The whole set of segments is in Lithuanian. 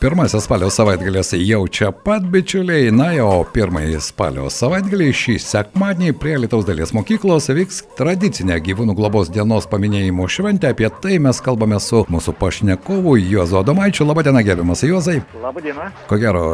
pirmasis spalio savaitgalis jau čia pat, bičiuliai, na jau pirmąjį spalio savaitgalį šį sekmadienį prie Lietuvos dalies mokyklos vyks tradicinė gyvūnų globos dienos paminėjimo šventė. Apie tai mes kalbame su mūsų pašnekovu Juozo Adomaičiu. Labadiena, gerbiamas Juozai. Labadiena. Ko gero,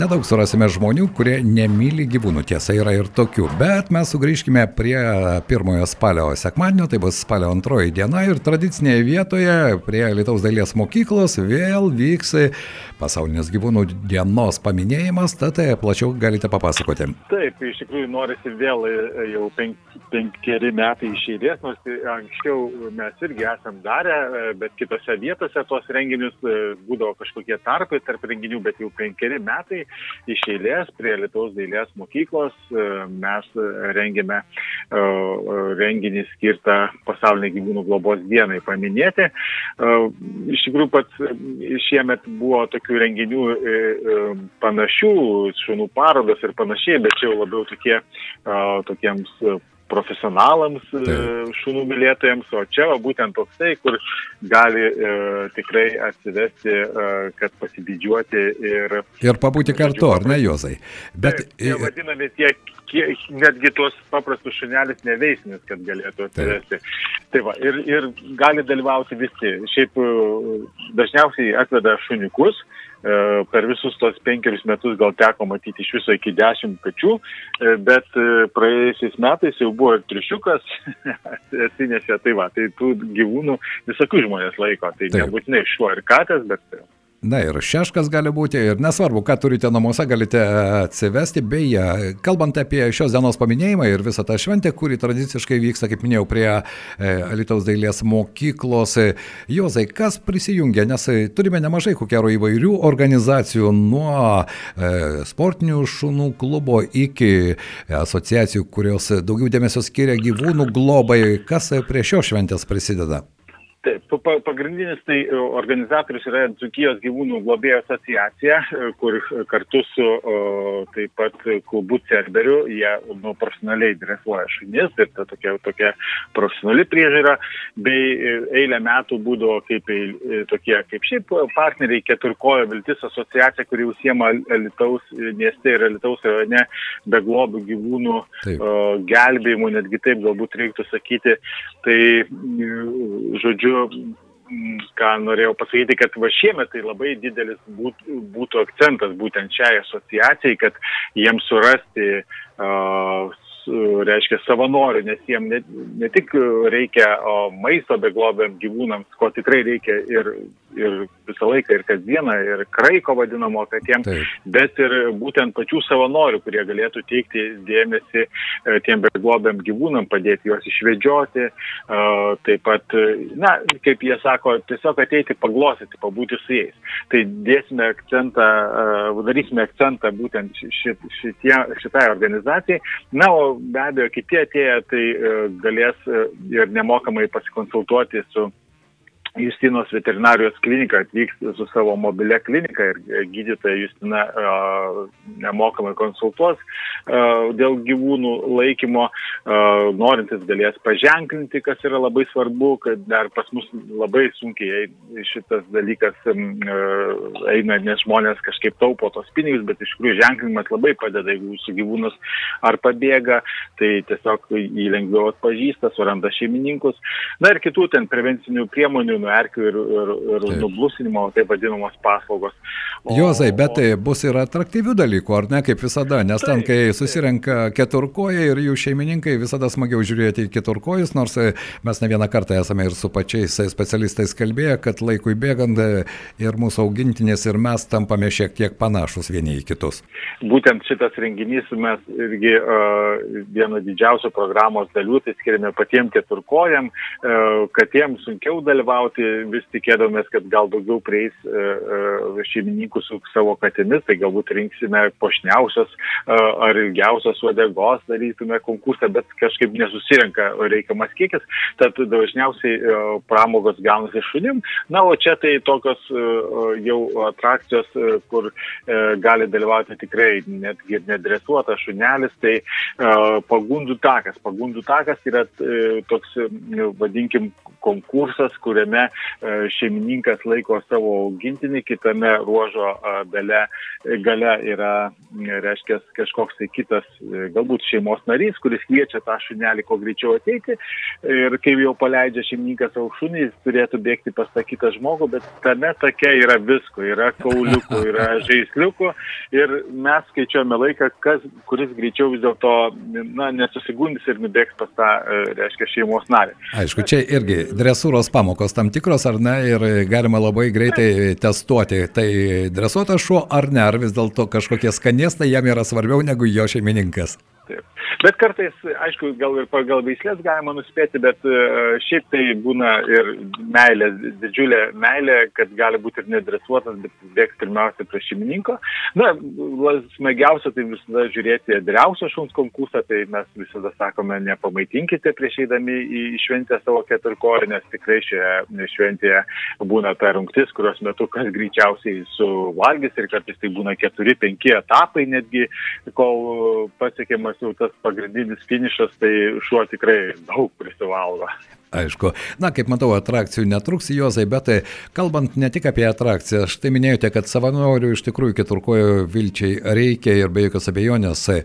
nedaug surasime žmonių, kurie nemyli gyvūnų. Tiesa, yra ir tokių. Bet mes sugrįžkime prie pirmojo spalio sekmadienio, tai bus spalio antroji diena ir tradicinėje vietoje prie Lietuvos dailės mokyklos vėl vyks pasaulinės gyvūnų dienos paminėjimas, tad tai plačiau galite papasakoti. Taip, iš tikrųjų norisi vėl e, jau penk, penkeri metai iš eilės, nors anksčiau mes irgi esam darę, e, bet kitose vietose tuos renginius e, būdavo kažkokie tarpai tarp renginių, bet jau penkeri metai iš eilės prie Lietuvos dailės mokyklos e, mes rengėme e, renginį skirtą pasaulinė gyvūnų globos dienai paminėti. E, Iš tikrųjų, pats šiemet buvo tokių renginių e, e, panašių, šunų parodos ir panašiai, bet čia jau labiau tokie, e, tokiems e, profesionalams, e, Taip. šunų mylėtojams, o čia va, būtent toksai, kur gali e, tikrai atsivesti, e, kad pasididžiuoti ir Ir pabūti kartu, ar ne, Juozai? Bet Taip, tie vadinami tie, netgi tuos paprastus šunelis neveisnis, kad galėtų atsivesti. Tai va, ir, ir gali dalyvauti visi. Šiaip e, dažniausiai atveda šuniukus. E, Per visus tos penkerius metus gal teko matyti iš viso iki dešimt kačių, e, bet e, praėjusiais metais jau buvo ir triušiukas atsinešė, tai va, tai tų gyvūnų visokių žmonės laiko, tai Taip. nebūtinai šuo ir katės, bet Na ir šeškas gali būti, ir nesvarbu, ką turite namuose, galite atsivesti. Beje, kalbant apie šios dienos paminėjimą ir visą tą šventę, kuri tradiciškai vyksta, kaip minėjau, prie e, Alitaus dailės mokyklos. E, Jozai, kas prisijungia, nes e, turime nemažai kokiero įvairių organizacijų, nuo sportinių šunų klubo iki asociacijų, kurios daugiau dėmesio skiria gyvūnų globai. Kas prie šios šventės prisideda? Taip, pa- pa- pagrindinis tai e, organizatorius yra Dzukijos gyvūnų globėjų asociacija, e, kur kartu su o, taip pat klubu Cerberiu jie nu, profesionaliai dresuoja šunis ir ta tokia, tokia profesionali priežiūra, bei e, eilę metų būdavo kaip tokie, kaip šiaip partneriai keturkojo viltis asociacija, kuri užsiema Alitaus mieste ir Alitaus rajone beglobių gyvūnų Taip. o, gelbėjimu, netgi taip galbūt reiktų sakyti. Tai, žodžiu, mm, ką norėjau pasakyti, kad va šiemet tai labai didelis būt, būtų akcentas būtent šiai asociacijai, kad jiems surasti, uh, reiškia, savanorių, nes jiem ne, ne tik reikia maisto beglobiam gyvūnams, ko tikrai reikia ir, ir visą laiką, ir kasdieną, ir kraiko vadinamo katėm, bet ir būtent pačių savanorių, kurie galėtų teikti dėmesį e, tiem beglobiam gyvūnam, padėti juos išvedžioti, e, taip pat, e, na, kaip jie sako, tiesiog ateiti paglosyti, pabūti su jais. Tai dėsime akcentą, e, darysime akcentą būtent ši- ši- šitie, šitai organizacijai. Na, o be abejo, kiti atėję tai e, galės e, ir nemokamai pasikonsultuoti su Justinos veterinarijos klinika atvyks su savo mobilia klinika ir e, gydytoja Justina e, nemokamai konsultuos e, dėl gyvūnų laikymo. Norintis galės paženklinti, kas yra labai svarbu, kad dar pas mus labai sunkiai šitas dalykas eina, nes žmonės kažkaip taupo tos pinigus, bet iš tikrųjų ženklinimas labai padeda, jeigu jūsų gyvūnas ar pabėga, tai tiesiog jį lengviau atpažįsta, suranda šeimininkus. Na ir kitų ten prevencinių priemonių, nuo erkių ir, ir, ir Taip. nublusinimo, taip vadinamos paslaugos. Juozai, bet tai bus ir atraktyvių dalykų, ar ne, kaip visada, nes ten, Taip, kai taip. susirenka keturkojai ir jų šeimininkai, visada smagiau žiūrėti į keturkojus, nors e, mes ne vieną kartą esame ir su pačiais e, specialistais kalbėję, kad laikui bėgant e, ir mūsų augintinės ir mes tampame šiek tiek panašus vieni į kitus. Būtent šitas renginys mes irgi uh, vieno didžiausių programos dalių, tai skiriame patiems keturkojam, uh, kad jiems sunkiau dalyvauti tai vis tikėdomės, kad gal daugiau prieis šeimininkų su savo katėmis, tai galbūt rinksime pošniausios ar ilgiausios uodegos, darytume konkursą, bet kažkaip nesusirenka reikiamas kiekis, tad dažniausiai pramogos gaunasi šunim. Na, o čia tai tokios jau atrakcijos, kur gali dalyvauti tikrai netgi ir nedresuotas šunelis, tai pagundų takas. Pagundų takas yra toks, vadinkim, konkursas, kuriame šeimininkas laiko savo augintinį, kitame ruožo gale, gale yra, reiškia, kažkoks tai kitas, galbūt šeimos narys, kuris kviečia tą šunelį kuo greičiau ateiti. Ir kai jau paleidžia šeimininkas savo šunį, jis turėtų bėgti pas tą kitą žmogų, bet tame take yra visko, yra kauliukų, yra žaisliukų. Ir mes skaičiuojame laiką, kas, kuris greičiau vis dėlto nesusigundys ir nubėgs pas tą, reiškia, šeimos narį. Aišku, čia irgi dresūros pamokos tam tikros, ar ne, ir galima labai greitai testuoti, tai dresuotas šuo ar ne, ar vis dėlto kažkokie skanėstai jam yra svarbiau negu jo šeimininkas. Taip. Bet kartais, aišku, gal ir pagal veislės galima nuspėti, bet šiaip tai būna ir meilė, didžiulė meilė, kad gali būti ir nedresuotas, bet bėgs pirmiausia prie šeimininko. Na, smagiausia tai visada žiūrėti driausio šuns konkursą, tai mes visada sakome, nepamaitinkite prieš eidami į šventę savo keturkorį, nes tikrai šioje šventėje būna ta rungtis, kurios metu kas greičiausiai suvalgys ir kartais tai būna keturi, penki etapai netgi, kol pasiekiamas jau tas pagrindinis finišas, tai šuo tikrai daug prisivalgo. Aišku. Na, kaip matau, atrakcijų netruks, Jozai, bet tai kalbant ne tik apie atrakciją, štai minėjote, kad savanorių iš tikrųjų keturkojo vilčiai reikia ir be jokios abejonės e,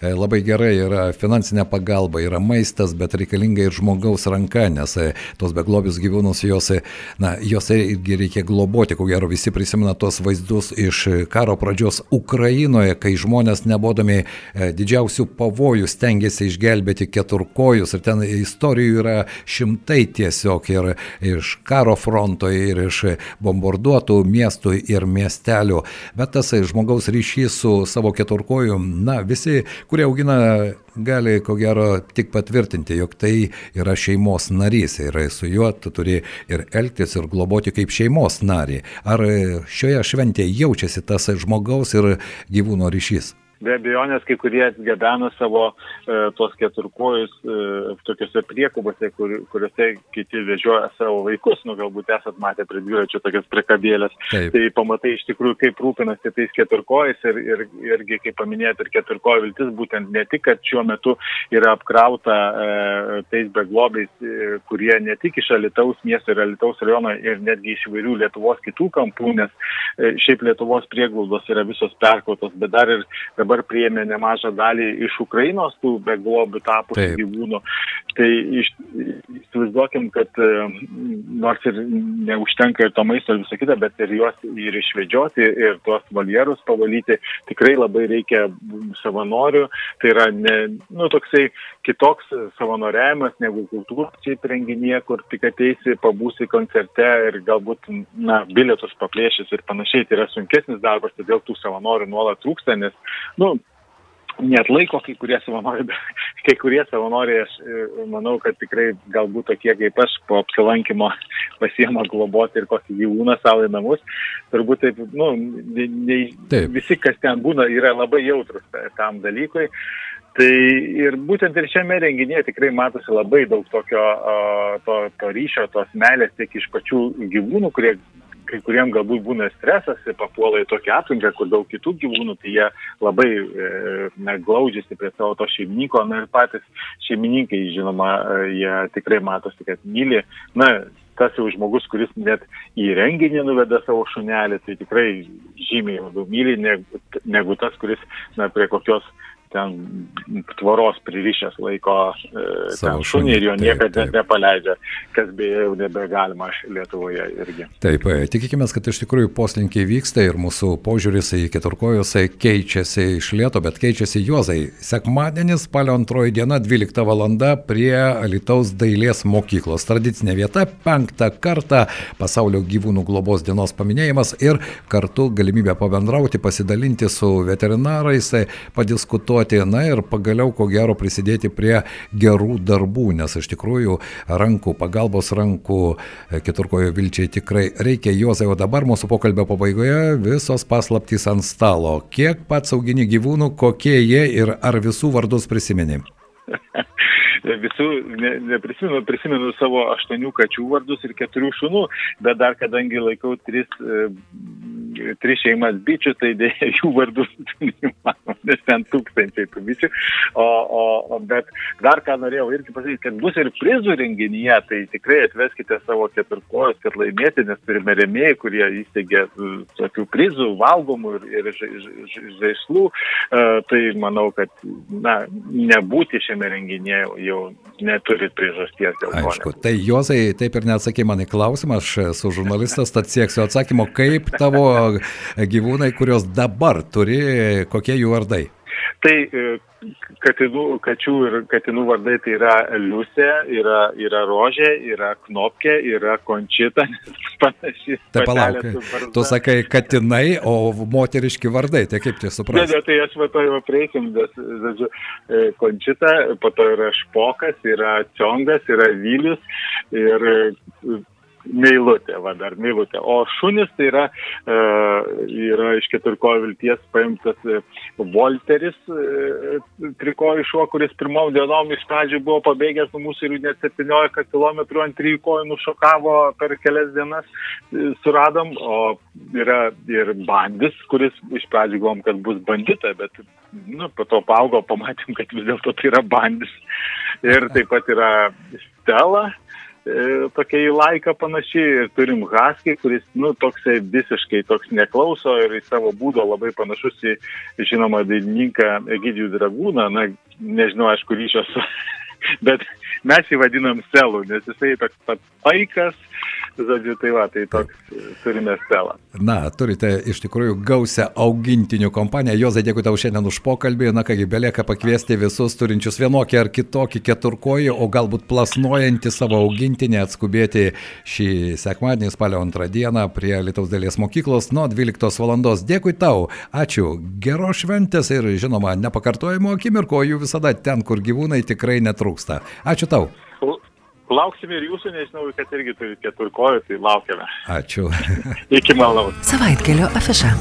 labai gerai yra finansinė pagalba, yra maistas, bet reikalinga ir žmogaus ranka, nes e, tos beglobius gyvūnus jos, e, na, jos irgi reikia globoti, ko gero visi prisimena tos vaizdus iš karo pradžios Ukrainoje, kai žmonės nebodami didžiausių pavojų stengiasi išgelbėti keturkojus ir ten istorijų yra šimtai šimtai tiesiog ir iš karo fronto, ir iš bombarduotų miestų ir miestelių. Bet tas žmogaus ryšys su savo keturkoju, na, visi, kurie augina gali ko gero tik patvirtinti, jog tai yra šeimos narys ir su juo tu turi ir elgtis, ir globoti kaip šeimos narį. Ar šioje šventėje jaučiasi tas žmogaus ir gyvūno ryšys? Be abejonės, kai kurie atgabeno savo e, tos keturkojus e, tokiuose priekubose, kur, kuriuose kiti vežioja savo vaikus, nu galbūt esat matę prie dviračio tokias priekabėlės, Taip. tai pamatai iš tikrųjų, kaip rūpinasi tais keturkojais ir, ir, irgi, kaip paminėjote, ir keturkojo viltis būtent ne tik, kad šiuo metu yra apkrauta e, tais beglobiais, e, kurie ne tik iš Alitaus miesto ir Alitaus rajono ir netgi iš įvairių Lietuvos kitų kampų, nes e, šiaip Lietuvos prieglaudos yra visos perkautos, bet dar ir dabar priėmė nemažą dalį iš Ukrainos tų beglobių tapusių gyvūnų. Tai įsivaizduokim, kad e, nors ir neužtenka ir to maisto ir visą kitą, bet ir juos ir išvedžioti, ir tuos valjerus pavalyti, tikrai labai reikia savanorių. Tai yra ne, nu, toksai kitoks savanoriavimas negu kultūros renginėje, kur tik ateisi, pabūsi koncerte ir galbūt, na, bilietus paplėšys ir panašiai. Tai yra sunkesnis darbas, todėl tų savanorių nuolat trūksta, nes, nu, net laiko kai kurie savanoriai, kai kurie savanoriai, aš e, manau, kad tikrai galbūt tokie kaip aš po apsilankimo pasiema globoti ir kokį gyvūną savo į namus. Turbūt taip, nu, ne, ne, taip. visi, kas ten būna, yra labai jautrus tam dalykui. Tai ir būtent ir šiame renginėje tikrai matosi labai daug tokio to, to ryšio, tos meilės tiek iš pačių gyvūnų, kurie kai kuriem galbūt būna stresas, papuola į tokią aplinką, kur daug kitų gyvūnų, tai jie labai e, glaudžiasi prie savo to šeimininko, na ir patys šeimininkai, žinoma, e, jie tikrai matosi, kad myli, na, tas jau žmogus, kuris net į renginį nuveda savo šunelį, tai tikrai žymiai labiau myli negu, negu tas, kuris na, prie kokios ten tvoros pririšęs laiko e, šunį ir jo niekada nepaleidžia, kas beje jau nebegalima Lietuvoje irgi. Taip, e, tikėkime, kad iš tikrųjų poslinkiai vyksta ir mūsų požiūris į keturkojus keičiasi iš lieto, bet keičiasi juozai. Sekmadienis, spalio antroji diena, 12 val. prie Alitaus dailės mokyklos. Tradicinė vieta, penktą kartą pasaulio gyvūnų globos dienos paminėjimas ir kartu galimybė pabendrauti, pasidalinti su veterinarais, padiskutuoti investuoti, na ir pagaliau, ko gero, prisidėti prie gerų darbų, nes iš tikrųjų rankų, pagalbos rankų e, keturkojo vilčiai tikrai reikia. Juozai, o dabar mūsų pokalbio pabaigoje visos paslaptys ant stalo. Kiek pats augini gyvūnų, kokie jie ir ar visų vardus prisimeni? visų, ne, neprisimenu, prisimenu savo aštuonių kačių vardus ir keturių šunų, bet dar kadangi laikau tris, e, tris šeimas bičių, tai dėja jų vardus neįmanoma, nes ten tūkstančiai tų bičių. O, o, o, bet dar ką norėjau irgi pasakyti, kad bus ir prizų renginyje, tai tikrai atveskite savo keturkojus, kad laimėti, nes turime remėjai, kurie įsteigė e, tokių prizų, valgomų ir, ir žaislų. E, tai manau, kad na, nebūti šiame renginėje jau jau neturit priežasties dėl to. Aišku, tai Jozai taip ir neatsakė man į klausimą, aš esu žurnalistas, tad sieksiu atsakymo, kaip tavo gyvūnai, kurios dabar turi, kokie jų vardai. Tai e, katinų, kačių ir katinų vardai tai yra Liusė, yra, yra Rožė, yra Knopkė, yra Končita, panašiai. Tai palauk, tu sakai katinai, o moteriški vardai, tai kaip čia suprasti? Ne, ne, tai aš jau prieisim, bet, žodžiu, e, Končita, po to yra Špokas, yra Ciongas, yra Vilius ir meilutė, va dar meilutė. O šunis tai yra, e, yra iš keturkojo vilties paimtas e, Volteris, e, trikojo šuo, kuris pirmom dienom iš pradžių buvo pabėgęs nuo mūsų ir net 17 km ant trijų kojų nušokavo per kelias dienas, e, suradom, o yra ir bandis, kuris iš pradžių galvom, kad bus bandita, bet nu, po to paaugo, pamatėm, kad vis dėlto tai yra bandis. Ir taip pat yra Stela, tokia į laiką panašiai ir turim Husky, kuris, nu, toksai visiškai toks neklauso ir į savo būdo labai panašus į, žinoma, dainininką Egidijų Dragūną, na, nežinau, aišku, ryšios, bet mes jį vadinam Selu, nes jisai toks pat paikas, Žodžiu, tai va, tai toks turime stelą. Na, turite iš tikrųjų gausią augintinių kompaniją. Jozai, dėkui tau šiandien už pokalbį. Na kągi, belieka pakviesti visus turinčius vienokį ar kitokį keturkojį, o galbūt plasnuojantį savo augintinį atskubėti šį sekmadienį, spalio antrą dieną prie Lietuvos dalies mokyklos nuo 12 val. Dėkui tau, ačiū, geros šventės ir žinoma, nepakartojimo akimirko, jų visada ten, kur gyvūnai tikrai netrūksta. Ačiū tau. Lauksime ir jūsų, nežinau, kad irgi turite keturkojų, tai laukiame. Ačiū. Iki malonaus. Savaitgalio afiša.